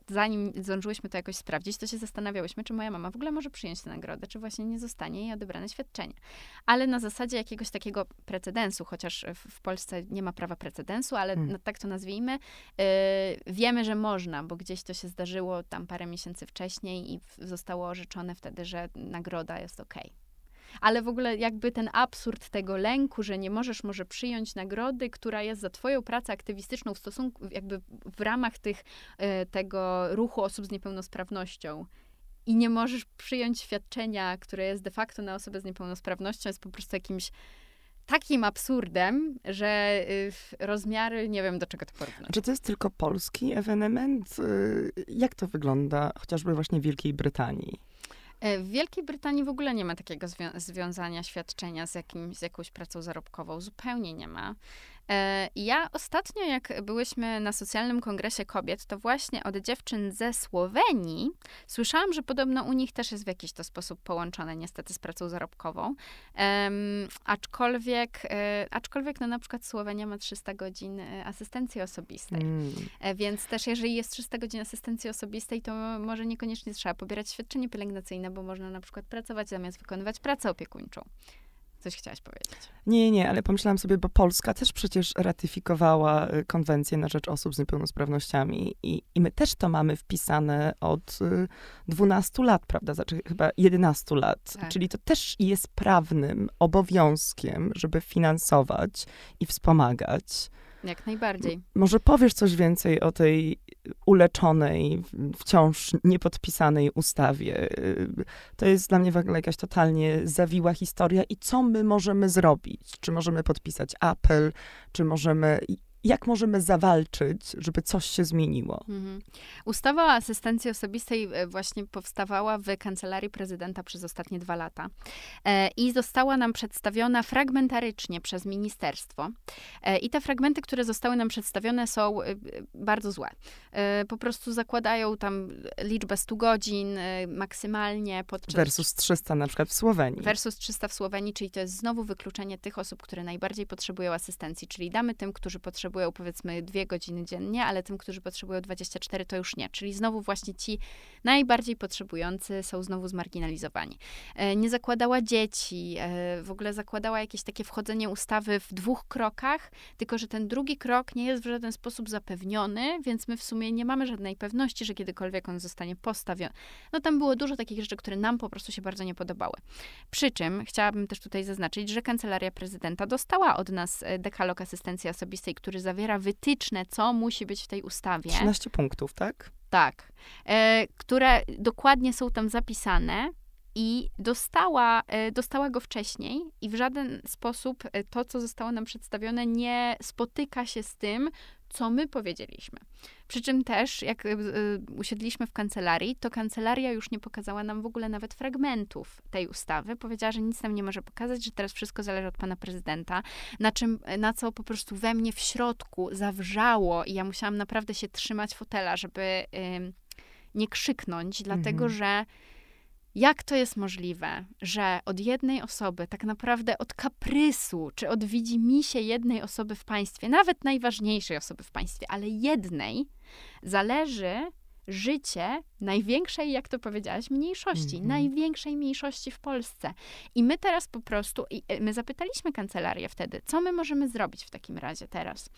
zanim zdążyłyśmy to jakoś sprawdzić, to się zastanawiałyśmy, czy moja mama w ogóle może przyjąć tę nagrodę, czy właśnie nie zostanie jej odebrane świadczenie ale na zasadzie jakiegoś takiego precedensu, chociaż w Polsce nie ma prawa precedensu, ale hmm. tak to nazwijmy, yy, wiemy, że można, bo gdzieś to się zdarzyło tam parę miesięcy wcześniej i zostało orzeczone wtedy, że nagroda jest okej. Okay. Ale w ogóle jakby ten absurd tego lęku, że nie możesz może przyjąć nagrody, która jest za twoją pracę aktywistyczną w stosunku, jakby w ramach tych, y, tego ruchu osób z niepełnosprawnością, i nie możesz przyjąć świadczenia, które jest de facto na osobę z niepełnosprawnością, jest po prostu jakimś takim absurdem, że y, rozmiary, nie wiem do czego to porównać. Czy to jest tylko polski ewenement? Y, jak to wygląda chociażby właśnie w Wielkiej Brytanii? E, w Wielkiej Brytanii w ogóle nie ma takiego zwią związania świadczenia z, jakim, z jakąś pracą zarobkową. Zupełnie nie ma. E, ja ostatnio, jak byłyśmy na socjalnym kongresie kobiet, to właśnie od dziewczyn ze Słowenii słyszałam, że podobno u nich też jest w jakiś to sposób połączone niestety z pracą zarobkową. Um, aczkolwiek, e, aczkolwiek no na przykład Słowenia ma 300 godzin e, asystencji osobistej. Mm. Więc też jeżeli jest 300 godzin asystencji osobistej, to może niekoniecznie trzeba pobierać świadczenie pielęgnacyjne, bo można na przykład pracować zamiast wykonywać pracę opiekuńczą. Coś chciałaś powiedzieć? Nie, nie, ale pomyślałam sobie, bo Polska też przecież ratyfikowała y, konwencję na rzecz osób z niepełnosprawnościami i, i my też to mamy wpisane od 12 y, lat, prawda? Znaczy chyba 11 lat. Tak. Czyli to też jest prawnym obowiązkiem, żeby finansować i wspomagać jak najbardziej. Może powiesz coś więcej o tej uleczonej, wciąż niepodpisanej ustawie. To jest dla mnie w ogóle jakaś totalnie zawiła historia. I co my możemy zrobić? Czy możemy podpisać apel? Czy możemy jak możemy zawalczyć, żeby coś się zmieniło? Mhm. Ustawa o asystencji osobistej e, właśnie powstawała w kancelarii prezydenta przez ostatnie dwa lata e, i została nam przedstawiona fragmentarycznie przez ministerstwo. E, I te fragmenty, które zostały nam przedstawione, są bardzo złe. Po prostu zakładają tam liczbę 100 godzin maksymalnie. Podczas... Versus 300 na przykład w Słowenii. Versus 300 w Słowenii, czyli to jest znowu wykluczenie tych osób, które najbardziej potrzebują asystencji, czyli damy tym, którzy potrzebują potrzebują powiedzmy dwie godziny dziennie, ale tym, którzy potrzebują 24, to już nie. Czyli znowu właśnie ci najbardziej potrzebujący są znowu zmarginalizowani. E, nie zakładała dzieci, e, w ogóle zakładała jakieś takie wchodzenie ustawy w dwóch krokach, tylko że ten drugi krok nie jest w żaden sposób zapewniony, więc my w sumie nie mamy żadnej pewności, że kiedykolwiek on zostanie postawiony. No tam było dużo takich rzeczy, które nam po prostu się bardzo nie podobały. Przy czym chciałabym też tutaj zaznaczyć, że Kancelaria Prezydenta dostała od nas e, dekalog asystencji osobistej, który zawiera wytyczne, co musi być w tej ustawie. 13 punktów, tak? Tak. E, które dokładnie są tam zapisane i dostała, e, dostała go wcześniej i w żaden sposób e, to, co zostało nam przedstawione, nie spotyka się z tym, co my powiedzieliśmy. Przy czym też, jak y, usiedliśmy w kancelarii, to kancelaria już nie pokazała nam w ogóle nawet fragmentów tej ustawy. Powiedziała, że nic nam nie może pokazać, że teraz wszystko zależy od pana prezydenta, na, czym, na co po prostu we mnie w środku zawrzało i ja musiałam naprawdę się trzymać fotela, żeby nie krzyknąć, dlatego mhm. że jak to jest możliwe, że od jednej osoby, tak naprawdę od kaprysu, czy od widzimisię jednej osoby w państwie, nawet najważniejszej osoby w państwie, ale jednej, zależy, życie największej, jak to powiedziałaś, mniejszości, Mhm. największej mniejszości w Polsce. I my teraz po prostu, i e, my zapytaliśmy kancelarię wtedy, co my możemy zrobić w takim razie teraz?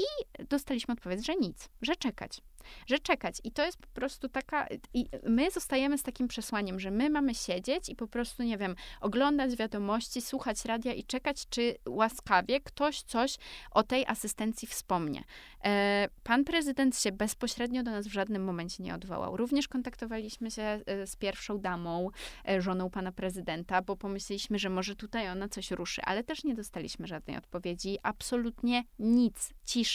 I dostaliśmy odpowiedź, że nic, że czekać. Że czekać. I to jest po prostu taka. I my zostajemy z takim przesłaniem, że my mamy siedzieć i po prostu, nie wiem, oglądać wiadomości, słuchać radia i czekać, czy łaskawie ktoś coś o tej asystencji wspomnie. E, pan prezydent się bezpośrednio do nas w żadnym momencie nie odwołał. Również kontaktowaliśmy się e, z pierwszą damą, e, żoną pana prezydenta, bo pomyśleliśmy, że może tutaj ona coś ruszy, ale też nie dostaliśmy żadnej odpowiedzi. Absolutnie nic. Cisza.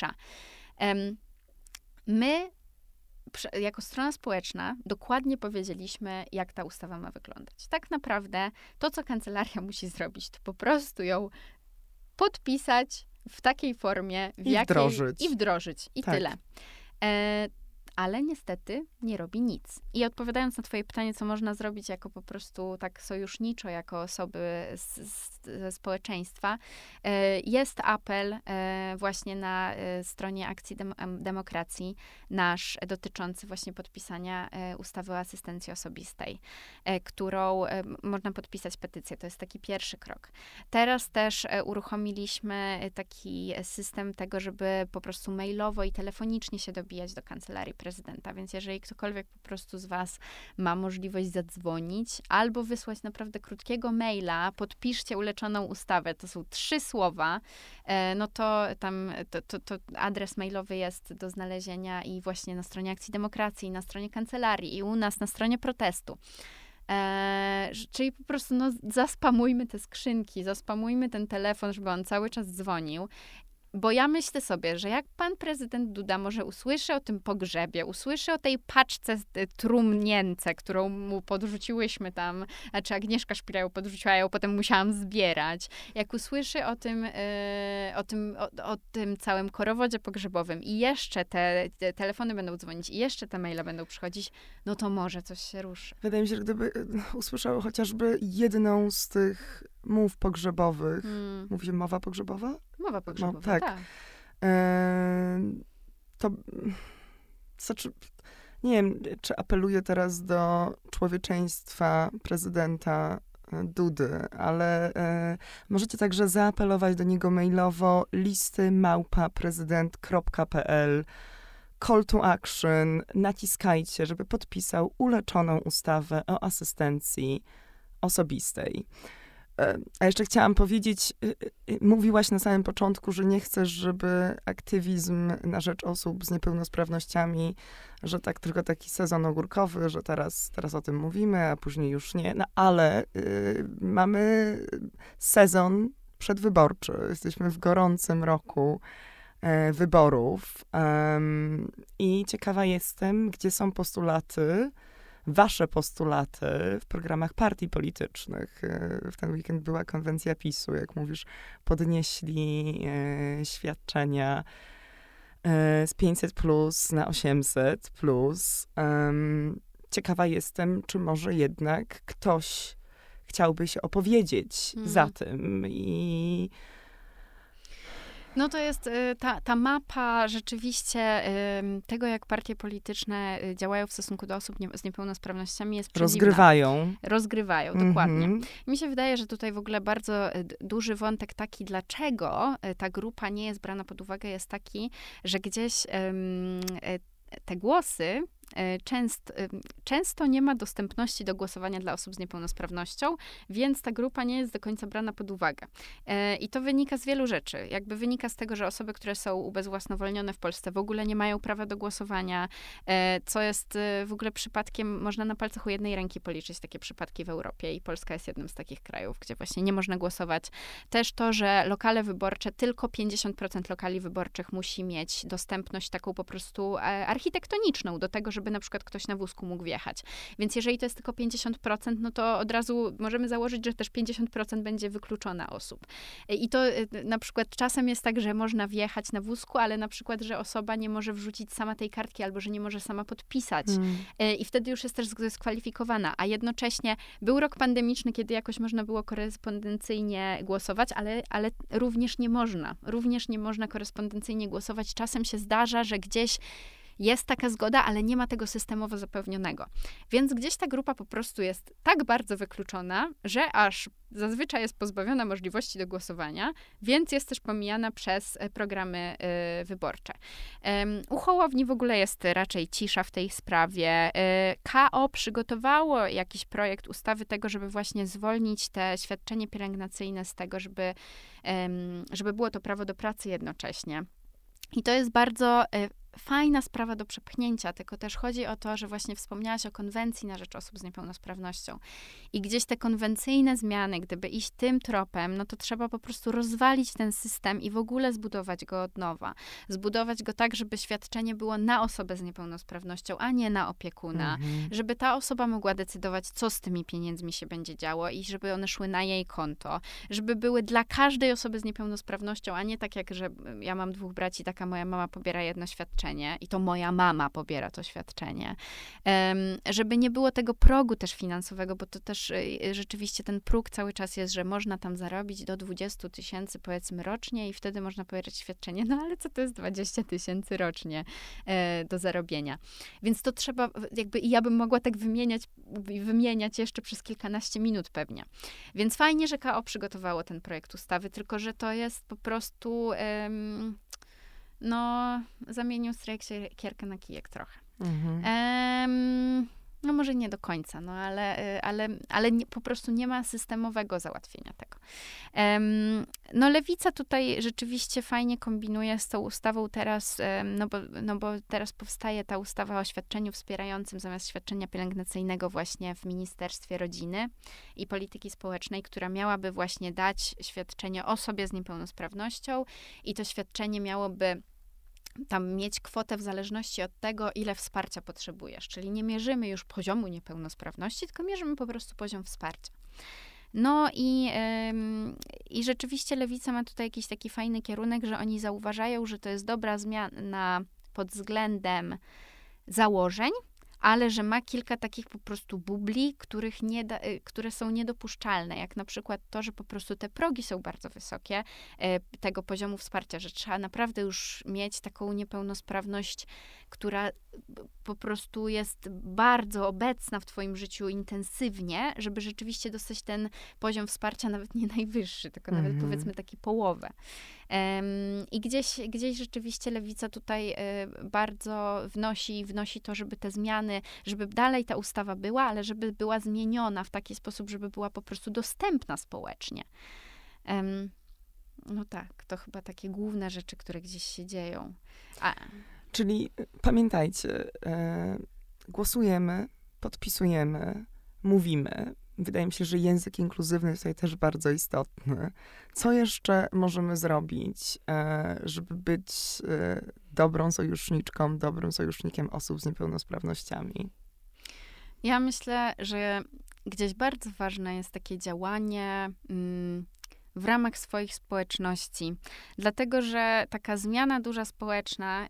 My, jako strona społeczna, dokładnie powiedzieliśmy, jak ta ustawa ma wyglądać. Tak naprawdę to, co kancelaria musi zrobić, to po prostu ją podpisać w takiej formie, w I jakiej... wdrożyć. I wdrożyć. I Tak. tyle. E, ale niestety nie robi nic. I odpowiadając na Twoje pytanie, co można zrobić jako po prostu tak sojuszniczo, jako osoby z, z, ze społeczeństwa, e, jest apel e, właśnie na e, stronie Akcji Dem em, Demokracji nasz dotyczący właśnie podpisania ustawy o asystencji osobistej, którą można podpisać petycję. To jest taki pierwszy krok. Teraz też uruchomiliśmy taki system tego, żeby po prostu mailowo i telefonicznie się dobijać do kancelarii prezydenta. Więc jeżeli ktokolwiek po prostu z Was ma możliwość zadzwonić albo wysłać naprawdę krótkiego maila, podpiszcie uleczoną ustawę, to są trzy słowa, e, no to tam to, to, to adres mailowy jest do znalezienia i właśnie na stronie Akcji Demokracji, i na stronie kancelarii, i u nas na stronie protestu. E, czyli po prostu no, zaspamujmy te skrzynki, zaspamujmy ten telefon, żeby on cały czas dzwonił. Bo ja myślę sobie, że jak pan prezydent Duda może usłyszy o tym pogrzebie, usłyszy o tej paczce y, trumnience, którą mu podrzuciłyśmy tam, znaczy Agnieszka Szpira ją podrzuciła, ja ją potem musiałam zbierać. Jak usłyszy o tym, y, o tym, o, o tym całym korowodzie pogrzebowym i jeszcze te, te telefony będą dzwonić i jeszcze te maile będą przychodzić, no to może coś się ruszy. Wydaje mi się, że gdyby e, usłyszał chociażby jedną z tych mów pogrzebowych, Mm. mówi się mowa pogrzebowa? Mowa pogrzebowa, tak. tak. E, to znaczy, nie wiem, czy apeluję teraz do człowieczeństwa prezydenta e, Dudy, ale e, możecie także zaapelować do niego mailowo listy małpaprezydent.pl call to action, naciskajcie, żeby podpisał uleczoną ustawę o asystencji osobistej. E, A jeszcze chciałam powiedzieć, y, y, mówiłaś na samym początku, że nie chcesz, żeby aktywizm na rzecz osób z niepełnosprawnościami, że tak tylko taki sezon ogórkowy, że teraz, teraz o tym mówimy, a później już nie. No ale y, mamy sezon przedwyborczy. Jesteśmy w gorącym roku e, wyborów. I ciekawa jestem, gdzie są postulaty, wasze postulaty w programach partii politycznych. E, W ten weekend była konwencja PiSu, jak mówisz, podnieśli e, świadczenia e, z 500 plus na 800 plus. Ciekawa jestem, czy może jednak ktoś chciałby się opowiedzieć Mhm. za tym i No to jest y, ta, ta mapa rzeczywiście tego, jak partie polityczne y, działają w stosunku do osób nie, z niepełnosprawnościami jest przedziwna. rozgrywają. Rozgrywają, dokładnie. Mhm. Mi się wydaje, że tutaj w ogóle bardzo y, duży wątek taki, dlaczego ta grupa nie jest brana pod uwagę, jest taki, że gdzieś y, te głosy częst, y, często nie ma dostępności do głosowania dla osób z niepełnosprawnością, więc ta grupa nie jest do końca brana pod uwagę. E, I to wynika z wielu rzeczy. Jakby wynika z tego, że osoby, które są ubezwłasnowolnione w Polsce w ogóle nie mają prawa do głosowania, e, co jest e, w ogóle przypadkiem, można na palcach u jednej ręki policzyć takie przypadki w Europie i Polska jest jednym z takich krajów, gdzie właśnie nie można głosować. Też to, że lokale wyborcze, tylko 50% lokali wyborczych musi mieć dostępność taką po prostu e, architektoniczną do tego, żeby na przykład ktoś na wózku mógł wjechać. Więc jeżeli to jest tylko 50%, no to od razu możemy założyć, że też 50% będzie wykluczona osób. I to y, na przykład czasem jest tak, że można wjechać na wózku, ale na przykład, że osoba nie może wrzucić sama tej kartki albo że nie może sama podpisać. Mm. Y, I wtedy już jest też dyskwalifikowana. A jednocześnie był rok pandemiczny, kiedy jakoś można było korespondencyjnie głosować, ale, ale również nie można. Również nie można korespondencyjnie głosować. Czasem się zdarza, że gdzieś jest taka zgoda, ale nie ma tego systemowo zapewnionego. Więc gdzieś ta grupa po prostu jest tak bardzo wykluczona, że aż zazwyczaj jest pozbawiona możliwości do głosowania, więc jest też pomijana przez e, programy y, wyborcze. U Hołowni w ogóle jest raczej cisza w tej sprawie. Y, KO przygotowało jakiś projekt ustawy tego, żeby właśnie zwolnić te świadczenie pielęgnacyjne z tego, żeby, żeby było to prawo do pracy jednocześnie. I to jest bardzo fajna sprawa do przepchnięcia, tylko też chodzi o to, że właśnie wspomniałaś o konwencji na rzecz osób z niepełnosprawnością. I gdzieś te konwencyjne zmiany, gdyby iść tym tropem, no to trzeba po prostu rozwalić ten system i w ogóle zbudować go od nowa. Zbudować go tak, żeby świadczenie było na osobę z niepełnosprawnością, a nie na opiekuna. Mhm. Żeby ta osoba mogła decydować, co z tymi pieniędzmi się będzie działo i żeby one szły na jej konto. Żeby były dla każdej osoby z niepełnosprawnością, a nie tak jak, że ja mam dwóch braci, taka moja mama pobiera jedno świadczenie świadczenie i to moja mama pobiera to świadczenie. Żeby nie było tego progu też finansowego, bo to też y, rzeczywiście ten próg cały czas jest, że można tam zarobić do 20 tysięcy powiedzmy rocznie i wtedy można pobierać świadczenie. No ale co to jest 20 tysięcy rocznie e, do zarobienia? Więc to trzeba jakby i ja bym mogła tak wymieniać, wymieniać jeszcze przez kilkanaście minut pewnie. Więc fajnie, że KO przygotowało ten projekt ustawy, tylko że to jest po prostu um, no, zamienił strajk kierkę na kijek trochę. Mhm. No może nie do końca, no ale, y, ale, ale nie, po prostu nie ma systemowego załatwienia tego. Um, no lewica tutaj rzeczywiście fajnie kombinuje z tą ustawą teraz, um, no, bo, no bo teraz powstaje ta ustawa o świadczeniu wspierającym zamiast świadczenia pielęgnacyjnego właśnie w Ministerstwie Rodziny i Polityki Społecznej, która miałaby właśnie dać świadczenie osobie z niepełnosprawnością i to świadczenie miałoby tam mieć kwotę w zależności od tego, ile wsparcia potrzebujesz. Czyli nie mierzymy już poziomu niepełnosprawności, tylko mierzymy po prostu poziom wsparcia. No i, i rzeczywiście lewica ma tutaj jakiś taki fajny kierunek, że oni zauważają, że to jest dobra zmiana pod względem założeń, ale że ma kilka takich po prostu bubli, których nie da, y, które są niedopuszczalne, jak na przykład to, że po prostu te progi są bardzo wysokie e, tego poziomu wsparcia, że trzeba naprawdę już mieć taką niepełnosprawność, która po prostu jest bardzo obecna w Twoim życiu intensywnie, żeby rzeczywiście dostać ten poziom wsparcia nawet nie najwyższy, tylko nawet mm -hmm. powiedzmy taki połowę. I gdzieś, gdzieś rzeczywiście lewica tutaj y, bardzo wnosi, wnosi to, żeby te zmiany, żeby dalej ta ustawa była, ale żeby była zmieniona w taki sposób, żeby była po prostu dostępna społecznie. No tak, to chyba takie główne rzeczy, które gdzieś się dzieją. A, Czyli y, pamiętajcie, e, głosujemy, podpisujemy, mówimy. Wydaje mi się, że język inkluzywny jest tutaj też bardzo istotny. Co jeszcze możemy zrobić, e, żeby być e, dobrą sojuszniczką, dobrym sojusznikiem osób z niepełnosprawnościami? Ja myślę, że gdzieś bardzo ważne jest takie działanie. Mm, w ramach swoich społeczności. Dlatego, że taka zmiana duża społeczna,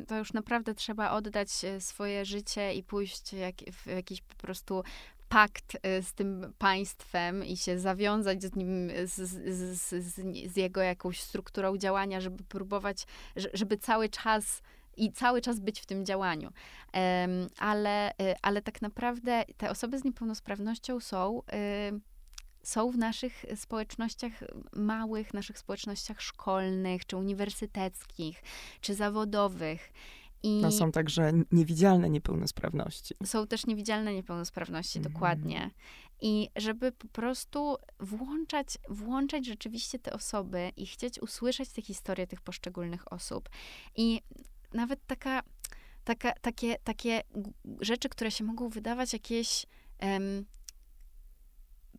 y, to już naprawdę trzeba oddać y, swoje życie i pójść w jakiś po prostu pakt y, z tym państwem i się zawiązać z nim, z, z, z, z, jego jakąś strukturą działania, żeby próbować, żeby cały czas i cały czas być w tym działaniu. Ale, ale tak naprawdę te osoby z niepełnosprawnością są są w naszych społecznościach małych, naszych społecznościach szkolnych, czy uniwersyteckich, czy zawodowych. I no są także niewidzialne niepełnosprawności. Są też niewidzialne niepełnosprawności, mhm. dokładnie. I żeby po prostu włączać, włączać rzeczywiście te osoby i chcieć usłyszeć te historie tych poszczególnych osób. I nawet taka, taka, takie, takie rzeczy, które się mogą wydawać jakieś um,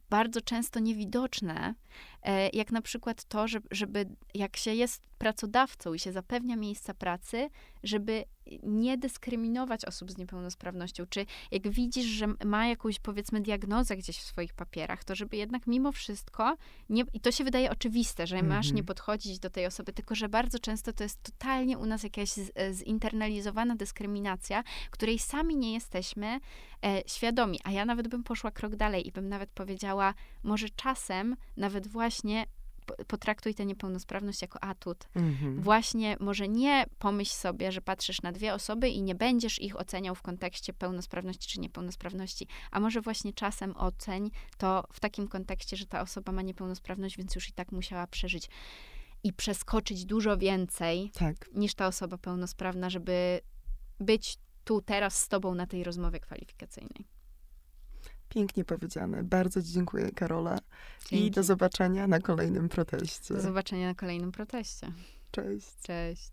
bardzo często niewidoczne, e, jak na przykład to, żeby jak się jest pracodawcą i się zapewnia miejsca pracy, żeby nie dyskryminować osób z niepełnosprawnością, czy jak widzisz, że ma jakąś powiedzmy diagnozę gdzieś w swoich papierach, to żeby jednak mimo wszystko, nie, i to się wydaje oczywiste, że masz nie mhm. podchodzić do tej osoby, tylko że bardzo często to jest totalnie u nas jakaś z, zinternalizowana dyskryminacja, której sami nie jesteśmy e, świadomi. A ja nawet bym poszła krok dalej i bym nawet powiedziała, może czasem nawet właśnie potraktuj tę niepełnosprawność jako atut. Mhm. Właśnie może nie pomyśl sobie, że patrzysz na dwie osoby i nie będziesz ich oceniał w kontekście pełnosprawności czy niepełnosprawności, a może właśnie czasem oceń to w takim kontekście, że ta osoba ma niepełnosprawność, więc już i tak musiała przeżyć i przeskoczyć dużo więcej Tak. niż ta osoba pełnosprawna, żeby być tu teraz z tobą na tej rozmowie kwalifikacyjnej. Pięknie powiedziane. Bardzo Ci dziękuję, Karola. I Dzięki. do zobaczenia na kolejnym proteście. Do zobaczenia na kolejnym proteście. Cześć. Cześć.